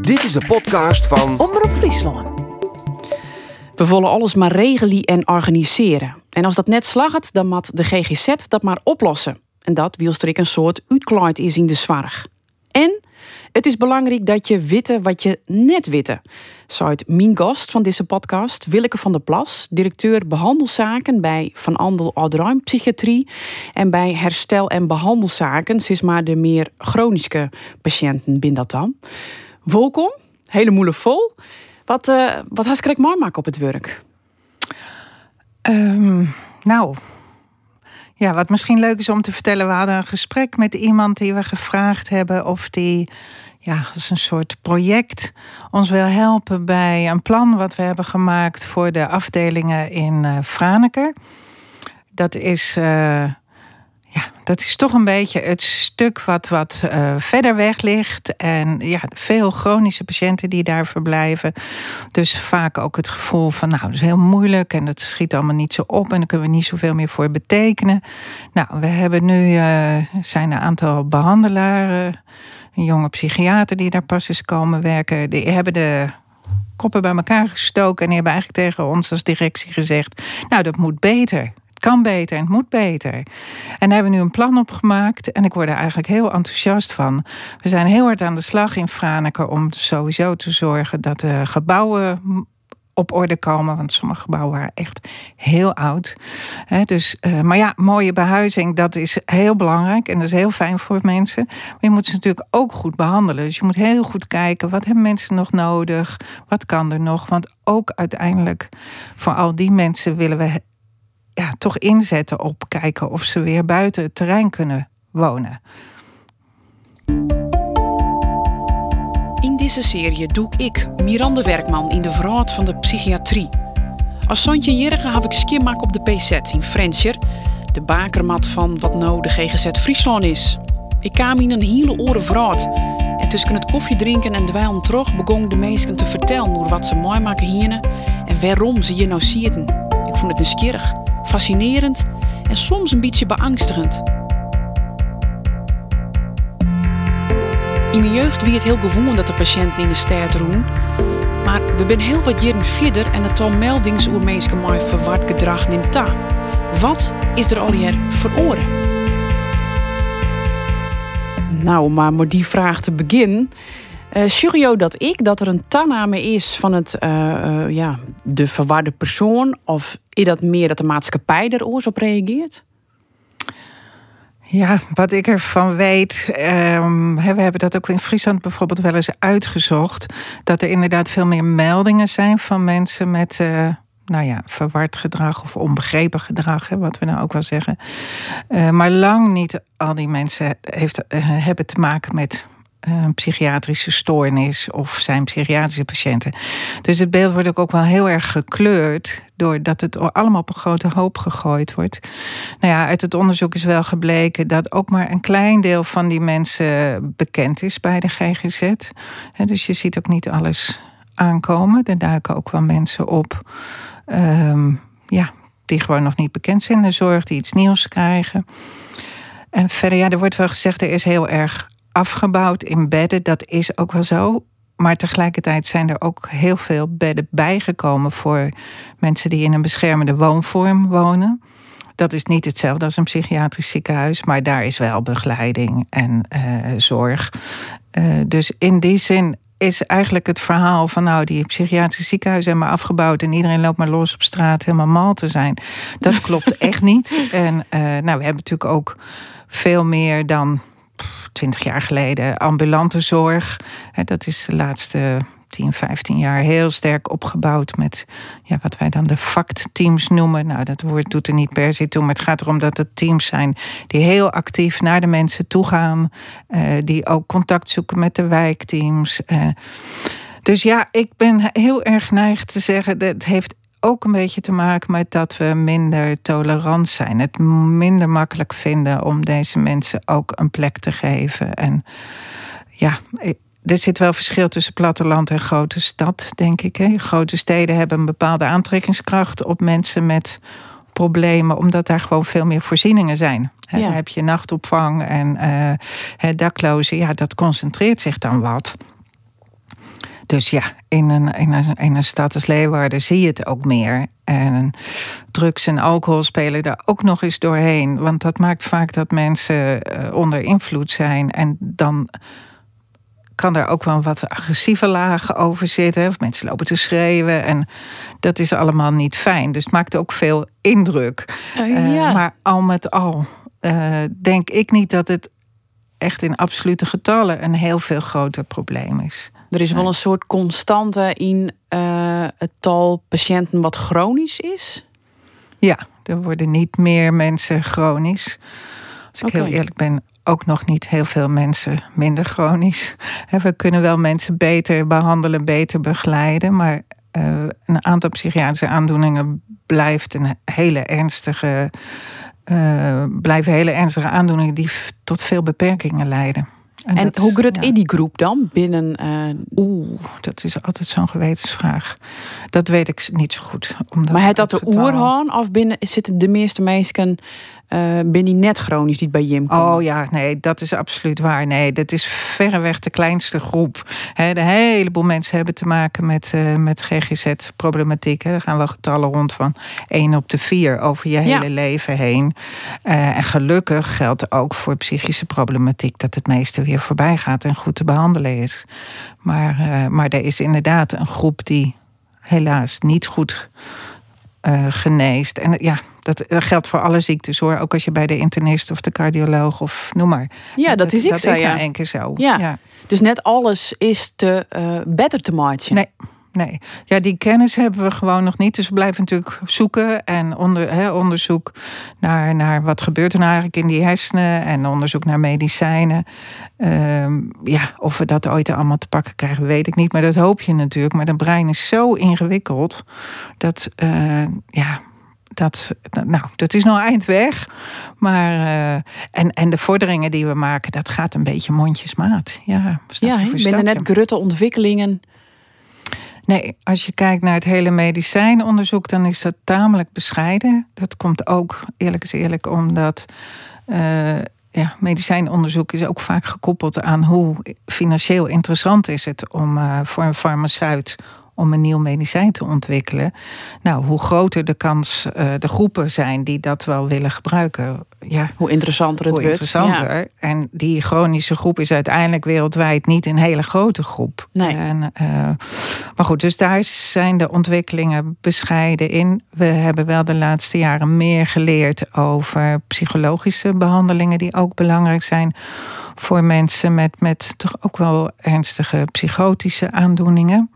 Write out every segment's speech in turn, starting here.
Dit is de podcast van Omroep Friesland. We willen alles maar regelen en organiseren. En als dat net slagt, dan moet de GGZ dat maar oplossen. En dat wielstrik een soort uitkleid is in de zwarg. En het is belangrijk dat je witte wat je net witte. Uit mijn gast van deze podcast, Willeke van der Plas, directeur behandelzaken bij Van Andel Oudruim Psychiatrie en bij herstel- en behandelzaken, sinds maar de meer chronische patiënten binnen dat dan. Welkom, hele moeilijk vol. Wat, uh, wat ik mooi maken op het werk? Um, nou, ja, wat misschien leuk is om te vertellen, we hadden een gesprek met iemand die we gevraagd hebben of die ja, als een soort project ons wil helpen bij een plan wat we hebben gemaakt voor de afdelingen in uh, Franeker. Dat is, uh, ja, dat is toch een beetje het stuk wat, wat uh, verder weg ligt. En ja, veel chronische patiënten die daar verblijven. Dus vaak ook het gevoel van, nou, dat is heel moeilijk en dat schiet allemaal niet zo op en daar kunnen we niet zoveel meer voor betekenen. Nou, we hebben nu zijn een aantal behandelaren een jonge psychiater die daar pas is komen werken. Die hebben de koppen bij elkaar gestoken en die hebben eigenlijk tegen ons als directie gezegd: Nou, dat moet beter. Kan beter en het moet beter. En daar hebben we nu een plan op gemaakt en ik word er eigenlijk heel enthousiast van. We zijn heel hard aan de slag in Franeker om sowieso te zorgen dat de gebouwen op orde komen. Want sommige gebouwen waren echt heel oud. dus, uh, maar ja, mooie behuizing, dat is heel belangrijk. En dat is heel fijn voor mensen. Maar je moet ze natuurlijk ook goed behandelen. Dus je moet heel goed kijken, wat hebben mensen nog nodig? Wat kan er nog? Want ook uiteindelijk voor al die mensen willen we ja, toch inzetten op kijken of ze weer buiten het terrein kunnen wonen. In deze serie doe ik, Miranda Werkman, in de verhaal van de psychiatrie. Als Sontje Jerige heb ik skimmak op de PZ in Frenscher, de bakermat van wat nou de GGZ Friesland is. Ik kwam in een hele oren vraat. En tussen het koffiedrinken en dweilen terug begon de meesten te vertellen hoe wat ze mooi maken hier en waarom ze hier nou zitten. Ik vond het nieuwsgierig, fascinerend en soms een beetje beangstigend. In mijn jeugd wie het heel gewoon dat de patiënten in de stad doen. Maar we zijn heel wat jaren verder en het al meldings oer mensen verward gedrag neemt ta. Wat is er al hier veroren? Nou, maar met die vraag te beginnen. Uh, dat ik dat er een tanname is van het, uh, uh, ja, de verwarde persoon? Of is dat meer dat de maatschappij er oors op reageert? Ja, wat ik ervan weet, um, we hebben dat ook in Friesland bijvoorbeeld wel eens uitgezocht. Dat er inderdaad veel meer meldingen zijn van mensen met. Nou ja, verward gedrag of onbegrepen gedrag, hè, wat we nou ook wel zeggen. Maar lang niet al die mensen heeft, hebben te maken met psychiatrische stoornis of zijn psychiatrische patiënten. Dus het beeld wordt ook wel heel erg gekleurd doordat het allemaal op een grote hoop gegooid wordt. Nou ja, uit het onderzoek is wel gebleken dat ook maar een klein deel van die mensen bekend is bij de GGZ. Dus je ziet ook niet alles aankomen. Er duiken ook wel mensen op. Um, ja, die gewoon nog niet bekend zijn in de zorg, die iets nieuws krijgen. En verder, ja, er wordt wel gezegd, er is heel erg afgebouwd in bedden. Dat is ook wel zo. Maar tegelijkertijd zijn er ook heel veel bedden bijgekomen voor mensen die in een beschermende woonvorm wonen. Dat is niet hetzelfde als een psychiatrisch ziekenhuis, maar daar is wel begeleiding en uh, zorg. Uh, dus in die zin is eigenlijk het verhaal van nou, die psychiatrische ziekenhuizen zijn maar afgebouwd en iedereen loopt maar los op straat helemaal mal te zijn. Dat klopt echt niet. En uh, nou, we hebben natuurlijk ook veel meer dan 20 jaar geleden ambulante zorg. Dat is de laatste 10, 15 jaar heel sterk opgebouwd met ja, wat wij dan de factteams noemen. Nou, dat woord doet er niet per se toe, maar het gaat erom dat het teams zijn die heel actief naar de mensen toe gaan, eh, die ook contact zoeken met de wijkteams. Eh. Dus ja, ik ben heel erg geneigd te zeggen, dat heeft ook een beetje te maken met dat we minder tolerant zijn. Het minder makkelijk vinden om deze mensen ook een plek te geven. En ja, er zit wel verschil tussen platteland en grote stad, denk ik. Hè. Grote steden hebben een bepaalde aantrekkingskracht op mensen met problemen, omdat daar gewoon veel meer voorzieningen zijn. Ja. Daar heb je nachtopvang en uh, daklozen. Ja, dat concentreert zich dan wat. Dus ja, in een, in, een, in een stad als Leeuwarden zie je het ook meer. En drugs en alcohol spelen daar ook nog eens doorheen. Want dat maakt vaak dat mensen eh, onder invloed zijn. En dan kan er ook wel wat agressieve lagen over zitten. Of mensen lopen te schreeuwen. En dat is allemaal niet fijn. Dus het maakt ook veel indruk. Uh, ja. maar al met al denk ik niet dat het echt in absolute getallen een heel veel groter probleem is. Er is wel een soort constante in uh, het tal patiënten wat chronisch is. Ja, er worden niet meer mensen chronisch. Als ik heel eerlijk ben, ook nog niet heel veel mensen minder chronisch. We kunnen wel mensen beter behandelen, beter begeleiden. Maar uh, een aantal psychiatrische aandoeningen blijft een hele ernstige uh, blijven hele ernstige aandoeningen die tot veel beperkingen leiden. En, en hoe groot ja. is die groep dan binnen? Uh... Oeh, dat is altijd zo'n gewetensvraag. Dat weet ik niet zo goed. Omdat maar het dat de oerhaan of binnen zitten de meeste mensen uh, ben je net chronisch die bij Jim komt. Oh ja, nee, dat is absoluut waar. Nee, dat is verreweg de kleinste groep. He, de heleboel mensen hebben te maken met, uh, met GGZ-problematiek. Er gaan wel getallen rond van 1 op de 4 over je hele leven heen. Uh, en gelukkig geldt ook voor psychische problematiek dat het meeste weer voorbij gaat en goed te behandelen is. Maar, maar er is inderdaad een groep die helaas niet goed geneest. En ja, dat, geldt voor alle ziektes hoor. Ook als je bij de internist of de cardioloog of noem maar. Ja, dat, is ik dat zo. is ja. nou één keer zo. Ja. Dus net alles is te uh, beter te maken. Nee. Nee, ja, die kennis hebben we gewoon nog niet. Dus we blijven natuurlijk zoeken en onder, onderzoek naar, naar wat gebeurt er nou eigenlijk in die hersenen en onderzoek naar medicijnen. Uh, ja, of we dat ooit allemaal te pakken krijgen, weet ik niet. Maar dat hoop je natuurlijk. Maar de brein is zo ingewikkeld dat, uh, ja, dat, nou, dat is nog eind weg. Maar, uh, en, en de vorderingen die we maken, dat gaat een beetje mondjesmaat. Ja, ja ik ben er net grutte ontwikkelingen. Nee, als je kijkt naar het hele medicijnonderzoek, dan is dat tamelijk bescheiden. Dat komt ook, eerlijk is eerlijk, omdat uh, ja, medicijnonderzoek is ook vaak gekoppeld aan hoe financieel interessant is het om uh, voor een farmaceut om een nieuw medicijn te ontwikkelen. Nou, hoe groter de kans uh, de groepen zijn die dat wel willen gebruiken. Ja, hoe interessanter het hoe wordt. interessanter. Ja. En die chronische groep is uiteindelijk wereldwijd niet een hele grote groep. Nee. En, uh, maar goed, dus daar zijn de ontwikkelingen bescheiden in. We hebben wel de laatste jaren meer geleerd over psychologische behandelingen die ook belangrijk zijn voor mensen met, met toch ook wel ernstige psychotische aandoeningen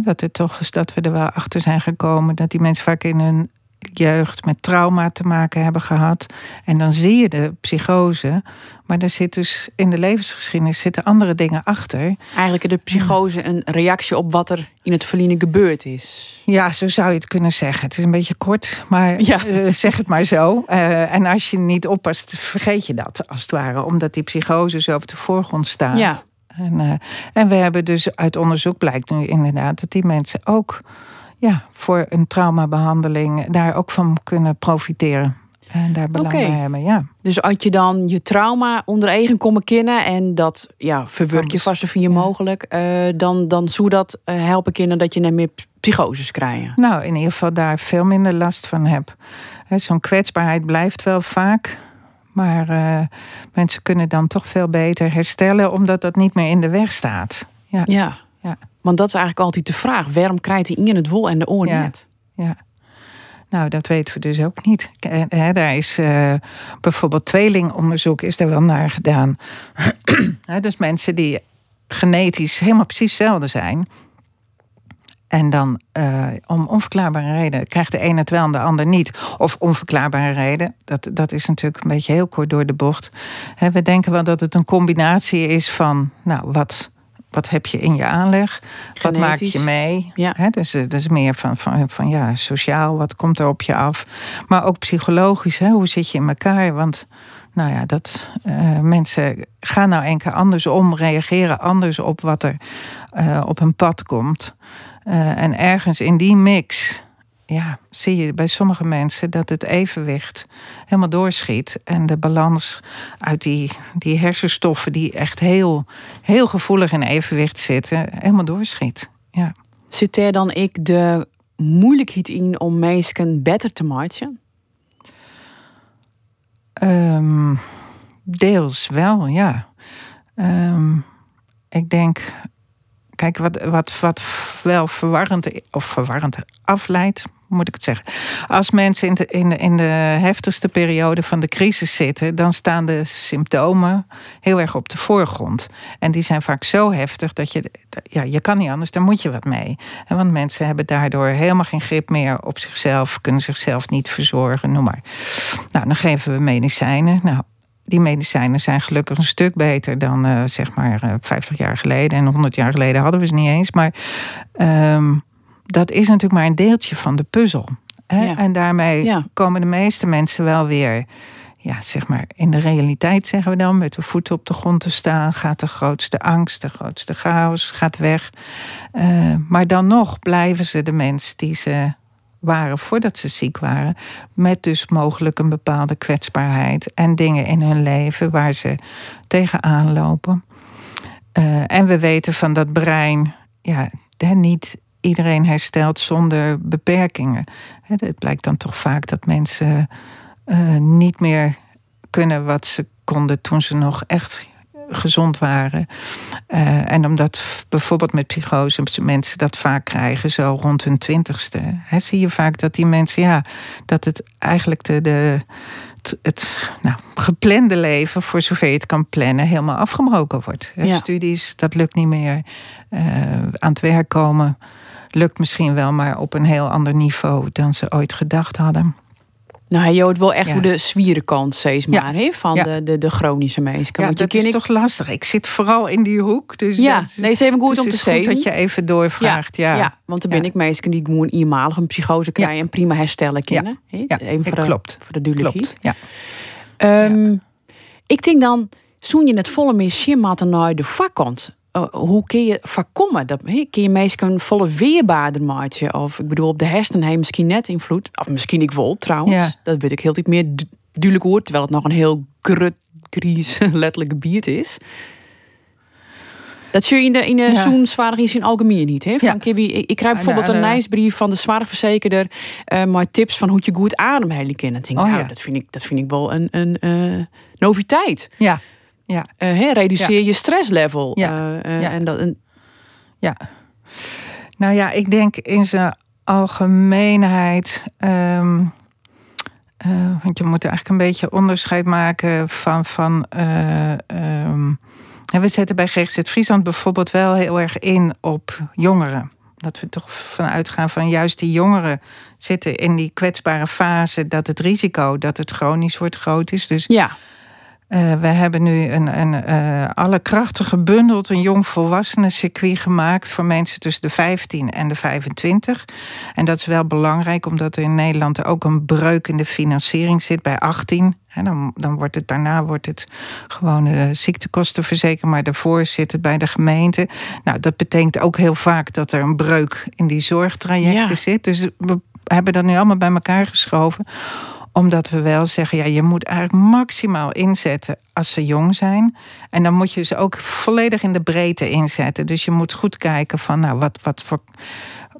dat er toch is dat we er wel achter zijn gekomen dat die mensen vaak in hun jeugd met trauma te maken hebben gehad. En dan zie je de psychose. Maar er zit dus in de levensgeschiedenis zitten andere dingen achter. Eigenlijk de psychose een reactie op wat er in het verliezen gebeurd is. Ja, zo zou je het kunnen zeggen. Het is een beetje kort, maar ja. uh, zeg het maar zo. Uh, en als je niet oppast, vergeet je dat als het ware. Omdat die psychose zo op de voorgrond staat. Ja. En, uh, en we hebben dus uit onderzoek blijkt nu inderdaad dat die mensen ook ja, voor een traumabehandeling daar ook van kunnen profiteren. En daar belang okay. bij hebben, ja. Dus als je dan je trauma onder eigen komen kennen en dat ja, verwerk je vast zoveel ja. mogelijk, uh, dan, dan zou dat uh, helpen kinderen dat je net meer psychoses krijgen. Nou, in ieder geval daar veel minder last van heb. Zo'n kwetsbaarheid blijft wel vaak. Maar uh, mensen kunnen dan toch veel beter herstellen, omdat dat niet meer in de weg staat. Ja. ja. ja. Want dat is eigenlijk altijd de vraag: waarom krijgt hij in het wol en de oor ja. net? Ja. Nou, dat weten we dus ook niet. He, daar is uh, bijvoorbeeld tweelingonderzoek is er wel naar gedaan. He, dus mensen die genetisch helemaal precies hetzelfde zijn. En dan uh, om onverklaarbare reden krijgt de een het wel en de ander niet. Of onverklaarbare reden, dat, dat is natuurlijk een beetje heel kort door de bocht. He, we denken wel dat het een combinatie is van, nou, wat, wat heb je in je aanleg? Genetisch. Wat maak je mee? Ja. He, dus dat is meer van, van, van ja, sociaal, wat komt er op je af? Maar ook psychologisch, he, hoe zit je in elkaar? Want nou ja, dat uh, mensen gaan nou enkel anders om, reageren anders op wat er uh, op hun pad komt. Uh, en ergens in die mix ja, zie je bij sommige mensen dat het evenwicht helemaal doorschiet. En de balans uit die, die hersenstoffen die echt heel, heel gevoelig in evenwicht zitten, helemaal doorschiet. Ja. Zit er dan ik de moeilijkheid in om mensen beter te maken? Um, deels wel, ja. Ehm, ik denk, kijk, wat, wat, wat wel verwarrend of verwarrend afleidt, moet ik het zeggen. Als mensen in de, in, de, in de heftigste periode van de crisis zitten, dan staan de symptomen heel erg op de voorgrond. En die zijn vaak zo heftig dat je, ja, je kan niet anders, daar moet je wat mee. Want mensen hebben daardoor helemaal geen grip meer op zichzelf, kunnen zichzelf niet verzorgen, noem maar. Nou, dan geven we medicijnen. Nou, die medicijnen zijn gelukkig een stuk beter dan uh, zeg maar uh, eh, 50 jaar geleden. En 100 jaar geleden hadden we ze niet eens. Maar um, dat is natuurlijk maar een deeltje van de puzzel. Hè? En daarmee komen de meeste mensen wel weer, ja, zeg maar, in de realiteit zeggen we dan, met de voeten op de grond te staan. Gaat de grootste angst, de grootste chaos, gaat weg. Uh, maar dan nog blijven ze de mens die ze waren voordat ze ziek waren. Met dus mogelijk een bepaalde kwetsbaarheid en dingen in hun leven waar ze tegenaan lopen. Uh, en we weten van dat brein, ja, niet iedereen herstelt zonder beperkingen. Het blijkt dan toch vaak dat mensen uh, niet meer kunnen wat ze konden toen ze nog echt gezond waren. Uh, en omdat bijvoorbeeld met psychose mensen dat vaak krijgen, zo rond hun twintigste, hè, zie je vaak dat die mensen, ja, dat het eigenlijk de, de, het, het nou, geplande leven, voor zover je het kan plannen, helemaal afgebroken wordt. Ja. Studies, dat lukt niet meer. Uh, aan het werk komen lukt misschien wel, maar op een heel ander niveau dan ze ooit gedacht hadden. Nou, je hoort wel echt hoe de zwierenkant steeds maar ja. van de, de, de chronische mensen. Ja, dat is toch lastig. Ik zit vooral in die hoek. Dus ja, dat, nee, het even goed dus om te zeggen. dat je even doorvraagt. Ja, ja. want dan ben ik mensen die gewoon eenmalig een psychose krijgen en prima herstellen kunnen. Ja, even voor de, klopt. Voor de duidelijkheid. Ja. Um, ik denk dan, zoen je het volle meer naar de vakant uh, hoe kun je voorkomen? Dat, he, kun je mensen een volle weerbaarder maken? Of ik bedoel, op de hersenen heeft misschien net invloed. Of misschien ik wel trouwens. Dat weet ik heel iets meer duidelijk hoor. Terwijl het nog een heel grut, gries, letterlijk gebied is. Dat zie je in de, in de ja. zo'n zwaar in algemeen niet. Hè? Van, ja. ik, ik krijg bijvoorbeeld een lijstbrief van de zwaarverzekerder. Uh, maar tips van hoe je goed. En denk, oh, nou, dat, vind ik, dat vind ik wel een, een uh, noviteit. Ja. Ja. Uh, reduceer je stresslevel. Ja. Uh, En dat, en... Ja. Nou ja, ik denk in zijn algemeenheid. Um, want je moet eigenlijk een beetje onderscheid maken van. van um, we zetten bij GGZ Friesland bijvoorbeeld wel heel erg in op jongeren. Dat we toch vanuit gaan van juist die jongeren zitten in die kwetsbare fase dat het risico dat het chronisch wordt groot is. Dus ja. Uh, we hebben nu een, een uh, alle krachten gebundeld, een jong circuit gemaakt voor mensen tussen de 15 en de 25. En dat is wel belangrijk, omdat er in Nederland ook een breuk in de financiering zit bij 18. En dan, dan wordt het daarna wordt het gewoon uh, ziektekostenverzekering, maar daarvoor zit het bij de gemeente. Nou, dat betekent ook heel vaak dat er een breuk in die zorgtrajecten ja. zit. Dus we hebben dat nu allemaal bij elkaar geschoven omdat we wel zeggen, ja, je moet eigenlijk maximaal inzetten als ze jong zijn. En dan moet je ze ook volledig in de breedte inzetten. Dus je moet goed kijken van, nou, wat, wat voor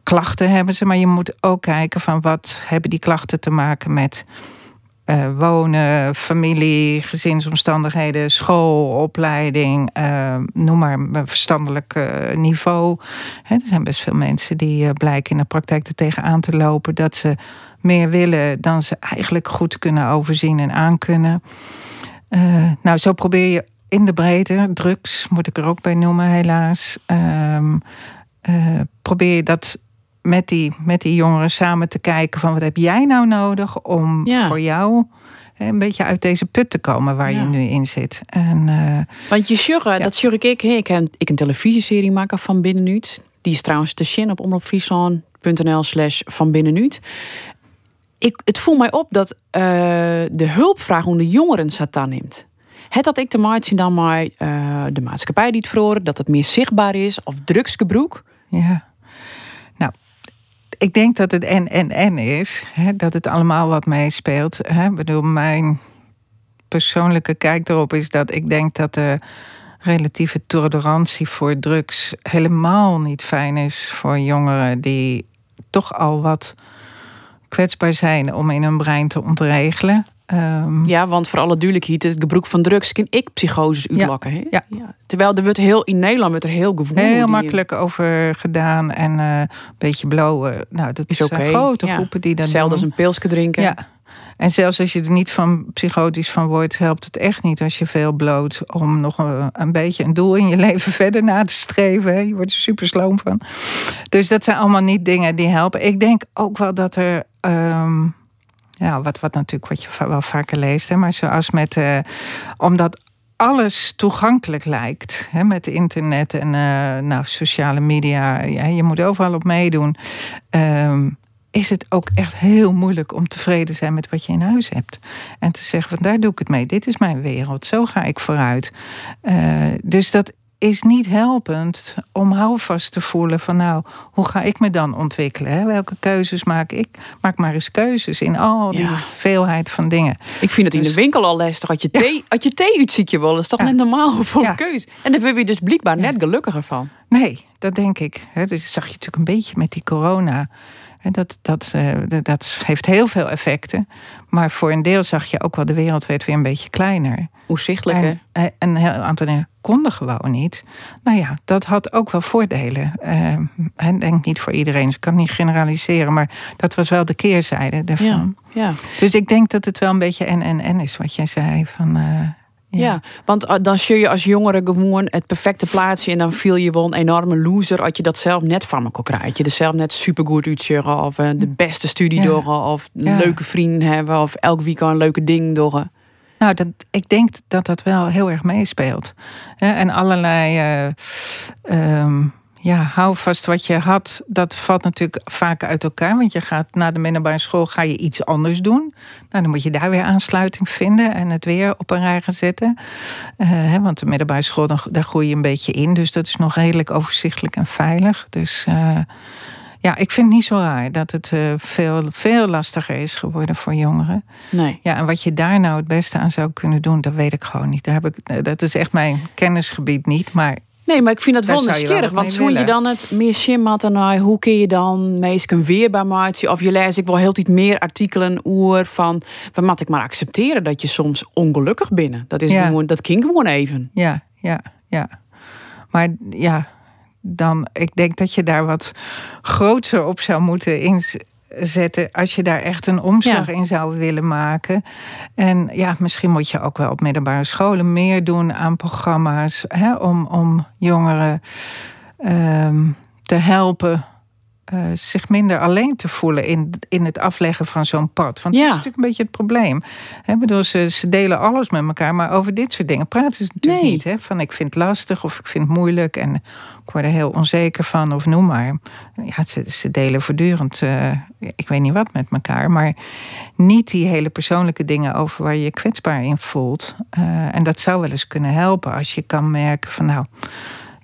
klachten hebben ze. Maar je moet ook kijken van, wat hebben die klachten te maken met... Uh, wonen, familie, gezinsomstandigheden, school, opleiding, uh, noem maar verstandelijk uh, niveau. er zijn best veel mensen die blijken in de praktijk er tegenaan te lopen dat ze meer willen dan ze eigenlijk goed kunnen overzien en aankunnen. Nou, zo probeer je in de breedte, drugs moet ik er ook bij noemen, helaas. Uh, probeer je dat met die, met die jongeren samen te kijken van wat heb jij nou nodig om ja. voor jou een beetje uit deze put te komen waar ja. je nu in zit. En, uh, Want je sjurren, ja. dat sjurk ik. Ik, heb, ik een televisieserie maken van Binnenuut. Die is trouwens te zien op omroepfriesland.nl slash van Binnenuut ik, het voelt mij op dat uh, de hulpvraag onder jongeren Satan neemt. Het dat ik te maken dan maar uh, de maatschappij die het verloren, dat het meer zichtbaar is, of drugsgebroek. Ja. Ik denk dat het en en en is. Hè, dat het allemaal wat meespeelt. Hè. Ik bedoel, mijn persoonlijke kijk erop is dat ik denk dat de relatieve tolerantie voor drugs helemaal niet fijn is voor jongeren die toch al wat kwetsbaar zijn om in hun brein te ontregelen. Um, ja, want voor alle duidelijkheid, het gebruik van drugs kan ik psychoses uitlokken. Ja, ja. ja, Terwijl er wordt heel, in Nederland wordt er heel gevoel. Heel makkelijk over gedaan en uh, een beetje blowen. Nou, dat is, is okay. grote groepen die dat Hetzelfde als een pilsje drinken. Ja. En zelfs als je er niet van psychotisch van wordt, helpt het echt niet als je veel bloot om nog een, een beetje een doel in je leven verder na te streven. Je wordt er super sloom van. Dus dat zijn allemaal niet dingen die helpen. Ik denk ook wel dat er. Um, ja, wat, wat natuurlijk wat je wel vaker leest, hè, maar zoals met. Uh, omdat alles toegankelijk lijkt. Hè, met internet en uh, nou, sociale media. Ja, je moet overal op meedoen. Um, is het ook echt heel moeilijk om tevreden zijn met wat je in huis hebt. En te zeggen, van daar doe ik het mee. Dit is mijn wereld. Zo ga ik vooruit. Uh, dus dat is niet helpend om houvast te voelen van nou, hoe ga ik me dan ontwikkelen? Hè? Welke keuzes maak ik? Maak maar eens keuzes in al die veelheid van dingen. Ik vind het in de dus- winkel al lastig. Had je thee, ja. had je thee uitziet je wel, dat is toch net normaal voor een keuze. En daar ben je dus blijkbaar net gelukkiger van. Nee, dat denk ik. Dus dat zag je natuurlijk een beetje met die corona. Dat, dat, uh, dat heeft heel veel effecten. Maar voor een deel zag je ook wel de wereld werd weer een beetje kleiner. Hoe zichtelijker. En, eh, en een heel aantal dingen konden gewoon niet. Nou ja, dat had ook wel voordelen. Uh, en denk niet voor iedereen, dus ik kan niet generaliseren. Maar dat was wel de keerzijde daarvan. Ja, ja. Dus ik denk dat het wel een beetje en en en is wat jij zei. Van, uh, ja. want eh, dan zie je als jongere gewoon het perfecte plaatsje en dan viel je wel een enorme loser als je dat zelf net van elkaar krijgt. Je er zelf net supergoed uitzeggen of uh, de beste studie ja. door of leuke vrienden hebben of elk weekend een leuke ding door. Nou, ik denk dat dat wel heel erg meespeelt. En allerlei uh, um, ja, hou vast wat je had. Dat valt natuurlijk vaak uit elkaar. Want je gaat na de middelbare school ga je iets anders doen. Nou, dan moet je daar weer aansluiting vinden en het weer op een rij gaan zetten. Hè, want de middelbare school, daar groei je een beetje in. Dus dat is nog redelijk overzichtelijk en veilig. Dus uh, ja, ik vind het niet zo raar dat het uh, veel, veel lastiger is geworden voor jongeren. Nee. Ja, en wat je daar nou het beste aan zou kunnen doen, dat weet ik gewoon niet. Daar heb ik, dat is echt mijn kennisgebied niet. Maar Nee, maar ik vind dat wel nieuwsgierig. Want zoen je dan het meer shimmat hoe kun je dan meest weerbaar maken? Of je leest ik wel heel iets meer artikelen oer van... wat moet ik maar accepteren dat je soms ongelukkig bent. Dat, is gewoon, dat klinkt gewoon even. Ja, ja, ja. Maar ja, dan, ik denk dat je daar wat groter op zou moeten zetten als je daar echt een omslag in zou willen maken. En ja, misschien moet je ook wel op middelbare scholen meer doen aan programma's hè, om, om jongeren um, te helpen uh, zich minder alleen te voelen in, in het afleggen van zo'n pad. Want dat is natuurlijk een beetje het probleem. He, bedoel, ze, ze delen alles met elkaar, maar over dit soort dingen praten ze natuurlijk niet. Hè? Van ik vind het lastig of ik vind het moeilijk en ik word er heel onzeker van of noem maar. Ja, ze, ze delen voortdurend, uh, ik weet niet wat met elkaar, maar niet die hele persoonlijke dingen over waar je je kwetsbaar in voelt. Uh, en dat zou wel eens kunnen helpen als je kan merken van nou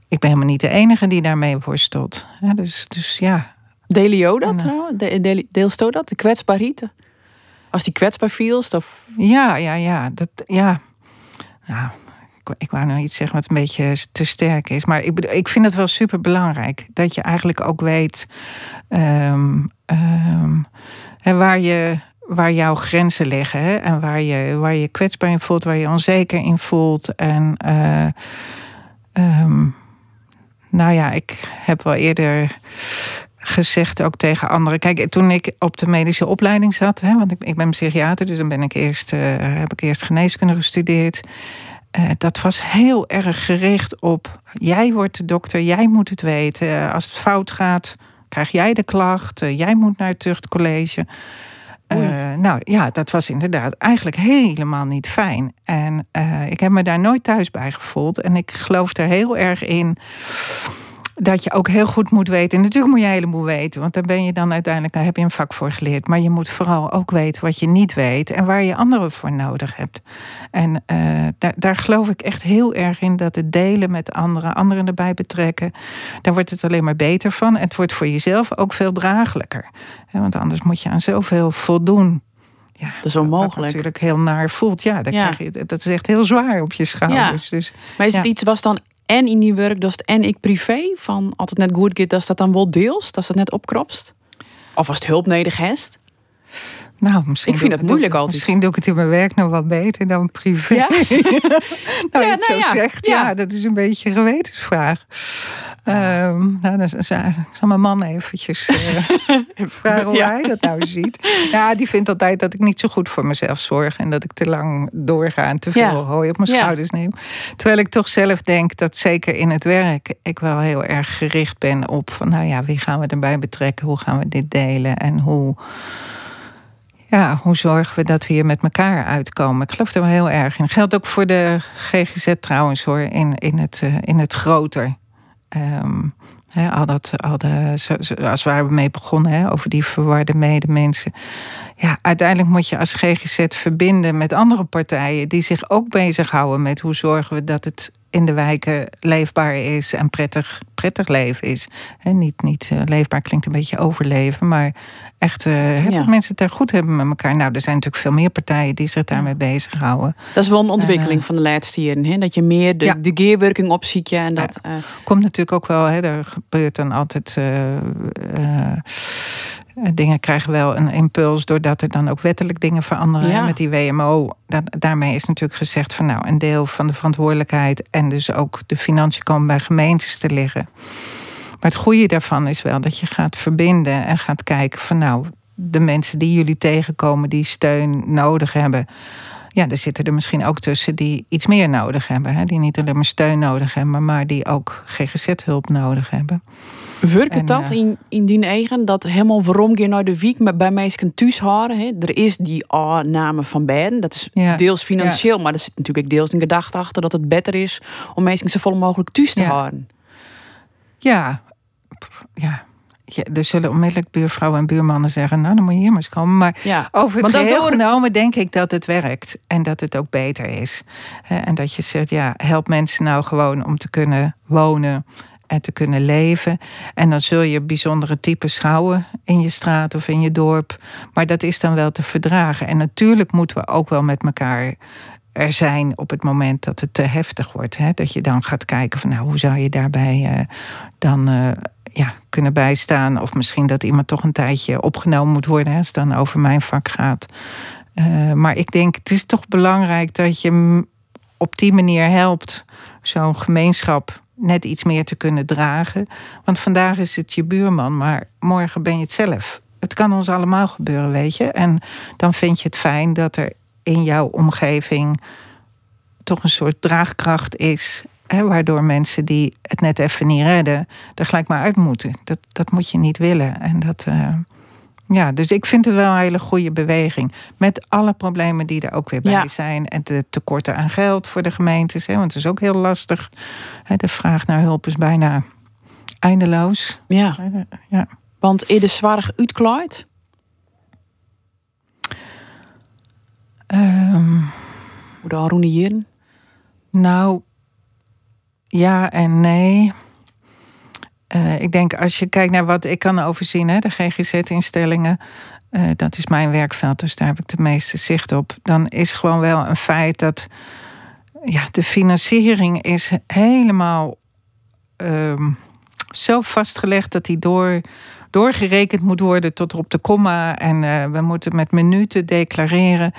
ik ben helemaal niet de enige die daarmee worstelt. Ja, dus, dus ja. Deel je dat trouwens? De, deelst dat, de kwetsbaarheid? Als die kwetsbaar viel, of... Ja, ja, ja. Dat, ja. Nou, ik, ik wou nou iets zeggen wat een beetje te sterk is. Maar ik, ik vind het wel super belangrijk. Dat je eigenlijk ook weet um, um, waar je waar jouw grenzen liggen. Hè? En waar je, waar je kwetsbaar in voelt, waar je onzeker in voelt. En uh, um, nou ja, ik heb wel eerder gezegd ook tegen anderen. Kijk, toen ik op de medische opleiding zat, hè, want ik, ik ben psychiater, dus dan ben ik eerst, uh, heb ik eerst geneeskunde gestudeerd. Uh, dat was heel erg gericht op: jij wordt de dokter, jij moet het weten. Als het fout gaat, krijg jij de klacht, jij moet naar het tuchtcollege. Uh, nou ja, dat was inderdaad eigenlijk helemaal niet fijn. En uh, ik heb me daar nooit thuis bij gevoeld. En ik geloof er heel erg in dat je ook heel goed moet weten. En natuurlijk moet je een heleboel weten, want daar ben je dan uiteindelijk, daar heb je een vak voor geleerd. Maar je moet vooral ook weten wat je niet weet en waar je anderen voor nodig hebt. En uh, daar, daar geloof ik echt heel erg in dat het delen met anderen, anderen erbij betrekken, daar wordt het alleen maar beter van. Het wordt voor jezelf ook veel draaglijker. Want anders moet je aan zoveel voldoen. Ja, dat is onmogelijk. Wat natuurlijk heel naar voelt. Ja, dat, Krijg je, dat is echt heel zwaar op je schouders. Ja. Dus, maar is het iets was dan en in die werk, dat en ik privé, van altijd net goed gaat, dat dat dan wel deels, dat dat net opkropst? Of als het hulp nodig? Nou, misschien ik vind het moeilijk altijd. Misschien doe ik het in mijn werk nog wel beter dan privé. Ja? nou, ja, het nou zo zegt, ja. dat is een beetje een gewetensvraag. Um, nou, dan zal mijn man eventjes uh, vragen hoe hij dat nou ziet. Ja, die vindt altijd dat ik niet zo goed voor mezelf zorg. En dat ik te lang doorga en te veel hooi op mijn schouders neem. Terwijl ik toch zelf denk dat zeker in het werk... ik wel heel erg gericht ben op van... nou ja, wie gaan we erbij betrekken? Hoe gaan we dit delen? En hoe ja, hoe zorgen we dat we hier met elkaar uitkomen? Ik geloof er wel heel erg in. Geldt ook voor de GGZ trouwens hoor, in, in, het, uh, in het groter. Um, al dat, al de, zoals waar we mee begonnen, over die verwarde medemensen. Ja, uiteindelijk moet je als GGZ verbinden met andere partijen die zich ook bezighouden met hoe zorgen we dat het in de wijken leefbaar is en prettig, prettig leven is. En niet, niet uh, leefbaar klinkt een beetje overleven, maar echt uh, ja. mensen het er goed hebben met elkaar. Nou, er zijn natuurlijk veel meer partijen die zich daarmee bezighouden. Dat is wel een ontwikkeling uh, van de laatste jaren. Dat je meer de, ja. de gearworking opziet. Ja, en dat. Komt natuurlijk ook wel, hè, er gebeurt dan altijd eh, dingen krijgen wel een impuls doordat er dan ook wettelijk dingen veranderen. Ja. Met die WMO, dat, daarmee is natuurlijk gezegd van nou, een deel van de verantwoordelijkheid en dus ook de financiën komen bij gemeentes te liggen. Maar het goede daarvan is wel dat je gaat verbinden en gaat kijken van nou, de mensen die jullie tegenkomen die steun nodig hebben. Ja, er zitten er misschien ook tussen die iets meer nodig hebben. Hè? Die niet alleen maar steun nodig hebben, maar die ook GGZ-hulp nodig hebben. Werkt dat uh, in, in die eigen dat helemaal waarom je naar de wiek met bij mensen thuis houden? Hè? Er is die aanname van beiden. Dat is ja, deels financieel, ja. maar er zit natuurlijk deels een gedachte achter dat het beter is om mensen zo vol mogelijk thuis te houden. Ja, ja. Ja, er zullen onmiddellijk buurvrouwen en buurmannen zeggen: Nou, dan moet je hier maar eens komen. Maar ja, over het geheel genomen denk ik dat het werkt en dat het ook beter is. En dat je zegt: Ja, help mensen nou gewoon om te kunnen wonen en te kunnen leven. En dan zul je bijzondere types houden in je straat of in je dorp. Maar dat is dan wel te verdragen. En natuurlijk moeten we ook wel met elkaar er zijn op het moment dat het te heftig wordt. Hè? Dat je dan gaat kijken van nou, hoe zou je daarbij uh, dan uh, ja, kunnen bijstaan. Of misschien dat iemand toch een tijdje opgenomen moet worden hè, als het dan over mijn vak gaat. Uh, maar ik denk, het is toch belangrijk dat je op die manier helpt. Zo'n gemeenschap net iets meer te kunnen dragen. Want vandaag is het je buurman, maar morgen ben je het zelf. Het kan ons allemaal gebeuren, weet je. En dan vind je het fijn dat er in jouw omgeving toch een soort draagkracht is. Waardoor mensen die het net even niet redden, er gelijk maar uit moeten. Dat, dat moet je niet willen. En dat. Uh, ja, dus ik vind het wel een hele goede beweging. Met alle problemen die er ook weer bij ja. zijn. En de tekorten aan geld voor de gemeentes. Hè, want het is ook heel lastig. De vraag naar hulp is bijna eindeloos. Ja. ja. Want is de zwaar uitklaart? Um, Hoe de haroniëren? Nou, ja en nee. Uh, ik denk als je kijkt naar wat ik kan overzien, hè, de GGZ-instellingen, uh, dat is mijn werkveld, dus daar heb ik de meeste zicht op. Dan is gewoon wel een feit dat ja, de financiering is helemaal um, zo vastgelegd dat die door, doorgerekend moet worden tot op de komma. En uh, we moeten met minuten declareren.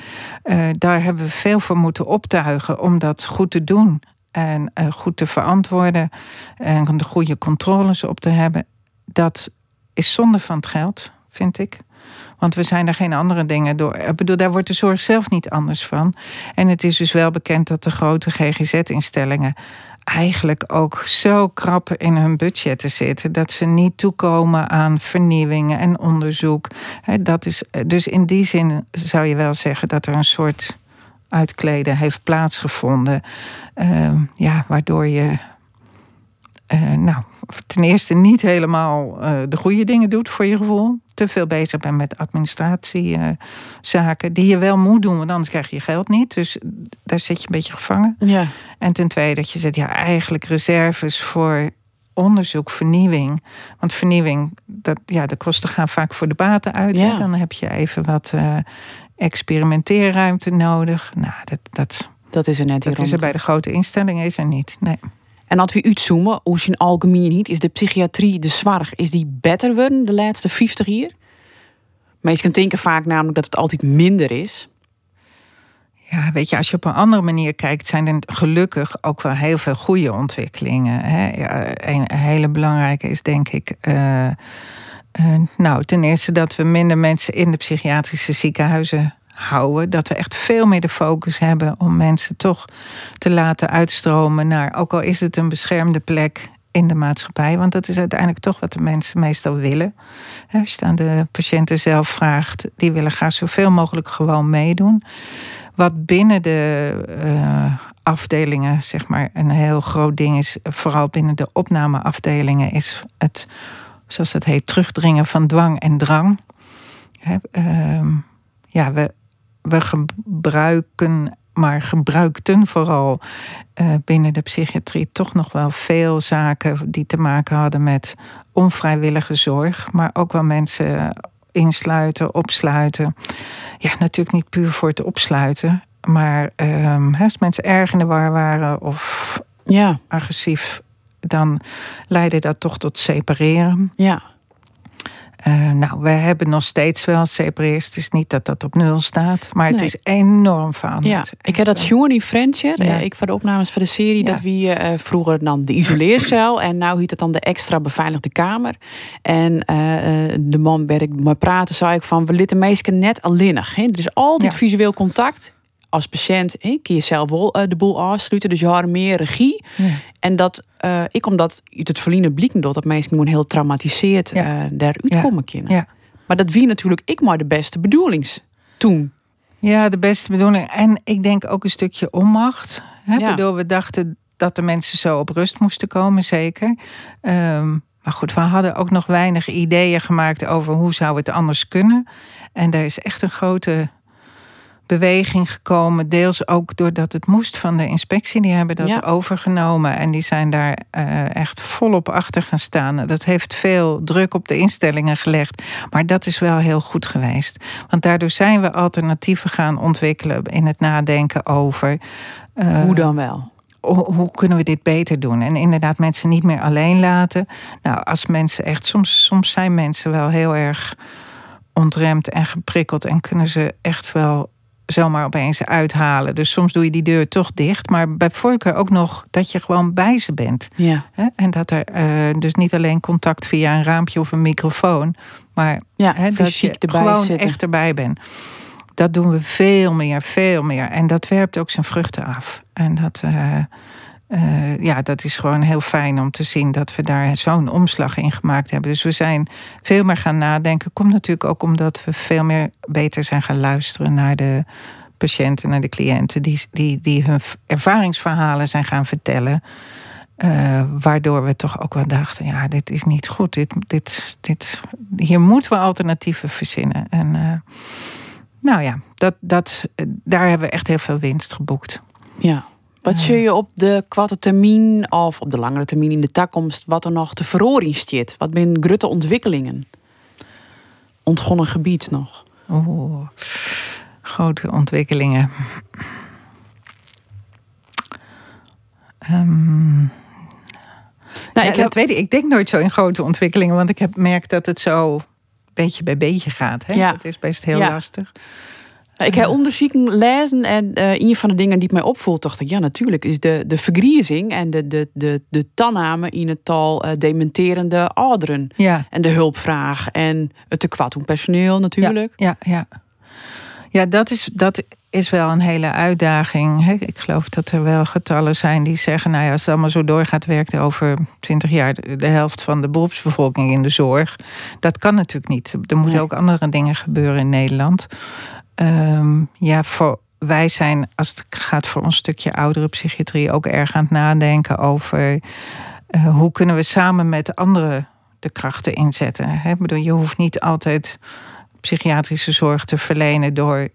daar hebben we veel voor moeten optuigen om dat goed te doen en uh, goed te verantwoorden en de goede controles op te hebben, dat is zonde van het geld, vind ik. Want we zijn er geen andere dingen door. Ik bedoel, daar wordt de zorg zelf niet anders van. En het is dus wel bekend dat de grote GGZ-instellingen eigenlijk ook zo krap in hun budgetten zitten dat ze niet toekomen aan vernieuwingen en onderzoek. Dat is, dus in die zin zou je wel zeggen dat er een soort uitkleden heeft plaatsgevonden. Uh, ja, waardoor je uh, nou, ten eerste niet helemaal uh, de goede dingen doet voor je gevoel. Te veel bezig bent met administratiezaken. die je wel moet doen, want anders krijg je geld niet. Dus daar zit je een beetje gevangen. Ja. En ten tweede dat je zegt, ja, eigenlijk reserves voor onderzoek, vernieuwing. Want vernieuwing, dat, ja, de kosten gaan vaak voor de baten uit. Ja. Dan heb je even wat uh, experimenteerruimte nodig. Nou, dat, dat, dat is er net Dat is er bij de grote instellingen is er niet. Nee. En als we uitzoomen, hoe je in algemeen niet, is de psychiatrie, de zorg, is die beter worden de laatste 50 jaar? Mensen denken vaak namelijk dat het altijd minder is. Ja, weet je, als je op een andere manier kijkt, zijn er gelukkig ook wel heel veel goede ontwikkelingen. Hè? Ja, een hele belangrijke is denk ik. Uh, uh, nou, ten eerste dat we minder mensen in de psychiatrische ziekenhuizen houden. Dat we echt veel meer de focus hebben om mensen toch te laten uitstromen naar, ook al is het een beschermde plek in de maatschappij. Want dat is uiteindelijk toch wat de mensen meestal willen. Als je aan de patiënten zelf vraagt, die willen graag zoveel mogelijk gewoon meedoen. Wat binnen de uh, afdelingen, zeg maar, een heel groot ding is, vooral binnen de opnameafdelingen, is het, zoals dat heet, terugdringen van dwang en drang. uh, ja, we, we gebruiken, maar gebruikten vooral uh, binnen de psychiatrie toch nog wel veel zaken die te maken hadden met onvrijwillige zorg, maar ook wel mensen insluiten, opsluiten. Ja, natuurlijk niet puur voor het opsluiten. Maar um, als mensen erg in de war waren of ja. agressief, dan leidde dat toch tot separeren. Ja. Uh, nou, we hebben nog steeds wel separeerd. Het is niet dat dat op nul staat, maar het is enorm veranderd. Ja, ik heb dat Sjoen in Frencher. Ja. Ik van de opnames van de serie dat we uh, vroeger dan de isoleercel en nu heet het dan de extra beveiligde kamer. En de man waar ik maar praten, zei ik van we litten meesten net alleenig. Er is altijd visueel contact als patiënt he, kun je zelf wel de boel afsluiten. Dus je hebt meer regie. En dat uh, ik omdat uit het verliezen blikken dat dat mensen gewoon heel traumatiseerd ja. uh, daaruit komen kunnen. Ja. Maar dat wie natuurlijk ik maar de beste bedoelings toen. Ja, de beste bedoeling. En ik denk ook een stukje onmacht. Hè, Waardoor we dachten dat de mensen zo op rust moesten komen, zeker. Um, maar goed, we hadden ook nog weinig ideeën gemaakt over hoe zou het anders kunnen. En daar is echt een grote beweging gekomen. Deels ook doordat het moest van de inspectie. Die hebben dat overgenomen en die zijn daar uh, echt volop achter gaan staan. Dat heeft veel druk op de instellingen gelegd. Maar dat is wel heel goed geweest. Want daardoor zijn we alternatieven gaan ontwikkelen in het nadenken over. Uh, hoe dan wel? hoe kunnen we dit beter doen? En inderdaad, mensen niet meer alleen laten. Nou, als mensen echt, soms, soms zijn mensen wel heel erg ontremd en geprikkeld en kunnen ze echt wel zomaar opeens uithalen. Dus soms doe je die deur toch dicht. Maar bij voorkeur ook nog dat je gewoon bij ze bent. Ja. En dat er uh, dus niet alleen contact via een raampje of een microfoon. Maar ja, dat je gewoon zitten. echt erbij bent. Dat doen we veel meer, veel meer. En dat werpt ook zijn vruchten af. En dat... Uh, uh, ja, dat is gewoon heel fijn om te zien dat we daar zo'n omslag in gemaakt hebben. Dus we zijn veel meer gaan nadenken. Komt natuurlijk ook omdat we veel meer beter zijn gaan luisteren naar de patiënten, naar de cliënten, die, die, die hun ervaringsverhalen zijn gaan vertellen. Uh, waardoor we toch ook wel dachten: ja, dit is niet goed. Dit, dit, dit, hier moeten we alternatieven verzinnen. En uh, nou ja, dat, dat, daar hebben we echt heel veel winst geboekt. Ja. Wat zul je op de korte termijn of op de langere termijn in de toekomst wat er nog te verhoren staat? Wat zijn grote ontwikkelingen? Ontgonnen gebied nog? Oh, grote ontwikkelingen. Um, nou, ik, heb... weet, ik denk nooit zo in grote ontwikkelingen, want ik heb merkt dat het zo beetje bij beetje gaat. Hè? Ja. Dat is best heel lastig. Nou, ik heb onderzoeken lezen en uh, een van de dingen die mij opvoelt, dacht ik, ja, natuurlijk, is de, de vergriezing en de, de, de, de tanname in het tal uh, dementerende ouderen. Ja. En de hulpvraag en het tekort aan personeel natuurlijk. Ja, ja, ja. ja dat, is, dat is wel een hele uitdaging. Ik geloof dat er wel getallen zijn die zeggen, nou ja, als het allemaal zo doorgaat, werkt er over twintig jaar de helft van de beroepsbevolking in de zorg. Dat kan natuurlijk niet. Er moeten ook andere dingen gebeuren in Nederland. Um, ja, voor, wij zijn, als het gaat voor ons stukje oudere psychiatrie, ook erg aan het nadenken over hoe kunnen we samen met anderen de krachten inzetten? Hè? bedoel, je hoeft niet altijd psychiatrische zorg te verlenen door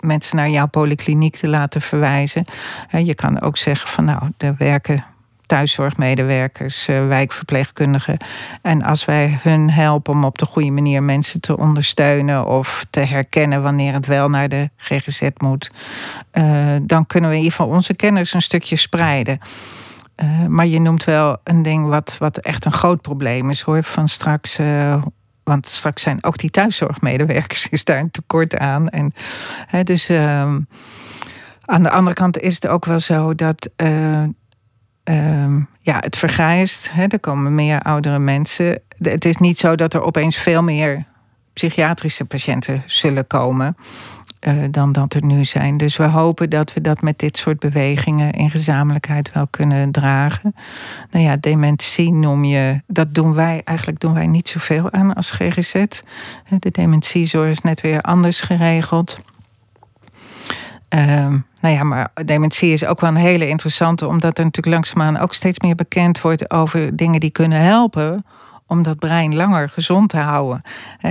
mensen naar jouw polykliniek te laten verwijzen. Je kan ook zeggen van nou, er werken thuiszorgmedewerkers, eh, wijkverpleegkundigen. En als wij hun helpen om op de goede manier mensen te ondersteunen of te herkennen wanneer het wel naar de GGZ moet, eh, dan kunnen we in ieder geval onze kennis een stukje spreiden. Eh, maar je noemt wel een ding wat, wat echt een groot probleem is hoor. Van straks want straks zijn ook die thuiszorgmedewerkers is daar een tekort aan. En, hè, dus uh, aan de andere kant is het ook wel zo dat uh, ja, het vergrijst. Hè, er komen meer oudere mensen. Het is niet zo dat er opeens veel meer psychiatrische patiënten zullen komen. Uh, dan dat er nu zijn. Dus we hopen dat we dat met dit soort bewegingen in gezamenlijkheid wel kunnen dragen. Nou ja, dementie noem je, dat doen wij, eigenlijk doen wij niet zoveel aan als GGZ. De dementiezorg is net weer anders geregeld. Uh, nou ja, maar dementie is ook wel een hele interessante, omdat er natuurlijk langzaamaan ook steeds meer bekend wordt over dingen die kunnen helpen om dat brein langer gezond te houden.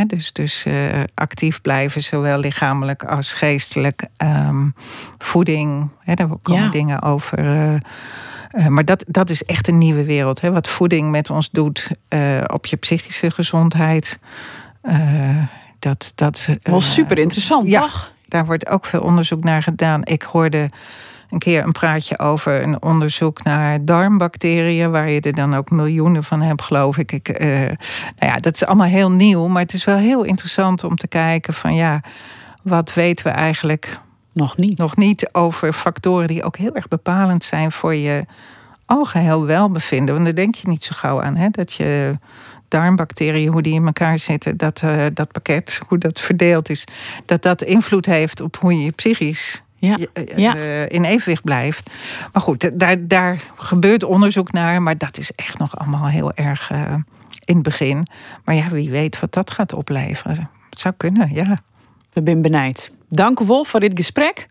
dus dus uh, actief blijven, zowel lichamelijk als geestelijk. Um, voeding, he, daar komen dingen over. Uh, uh, maar dat, dat is echt een nieuwe wereld. Wat voeding met ons doet op je psychische gezondheid. dat, dat, Wel super interessant, ja, toch? Daar wordt ook veel onderzoek naar gedaan. Ik hoorde een keer een praatje over een onderzoek naar darmbacteriën, waar je er dan ook miljoenen van hebt, geloof ik. ik uh, nou ja, dat is allemaal heel nieuw, maar het is wel heel interessant om te kijken van ja, wat weten we eigenlijk nog niet, nog niet over factoren die ook heel erg bepalend zijn voor je algeheel welbevinden. Want daar denk je niet zo gauw aan, hè? dat je darmbacteriën, hoe die in elkaar zitten, dat, uh, dat pakket, hoe dat verdeeld is, dat dat invloed heeft op hoe je psychisch ja. Uh, in evenwicht blijft. Maar goed, daar, daar gebeurt onderzoek naar, maar dat is echt nog allemaal heel erg uh, in het begin. Maar ja, wie weet wat dat gaat opleveren. Het zou kunnen, ja. We zijn benijd. Dank Wolf voor dit gesprek.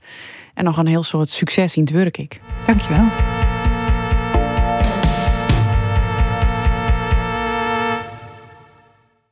En nog een heel soort succes in het werk. Dankjewel.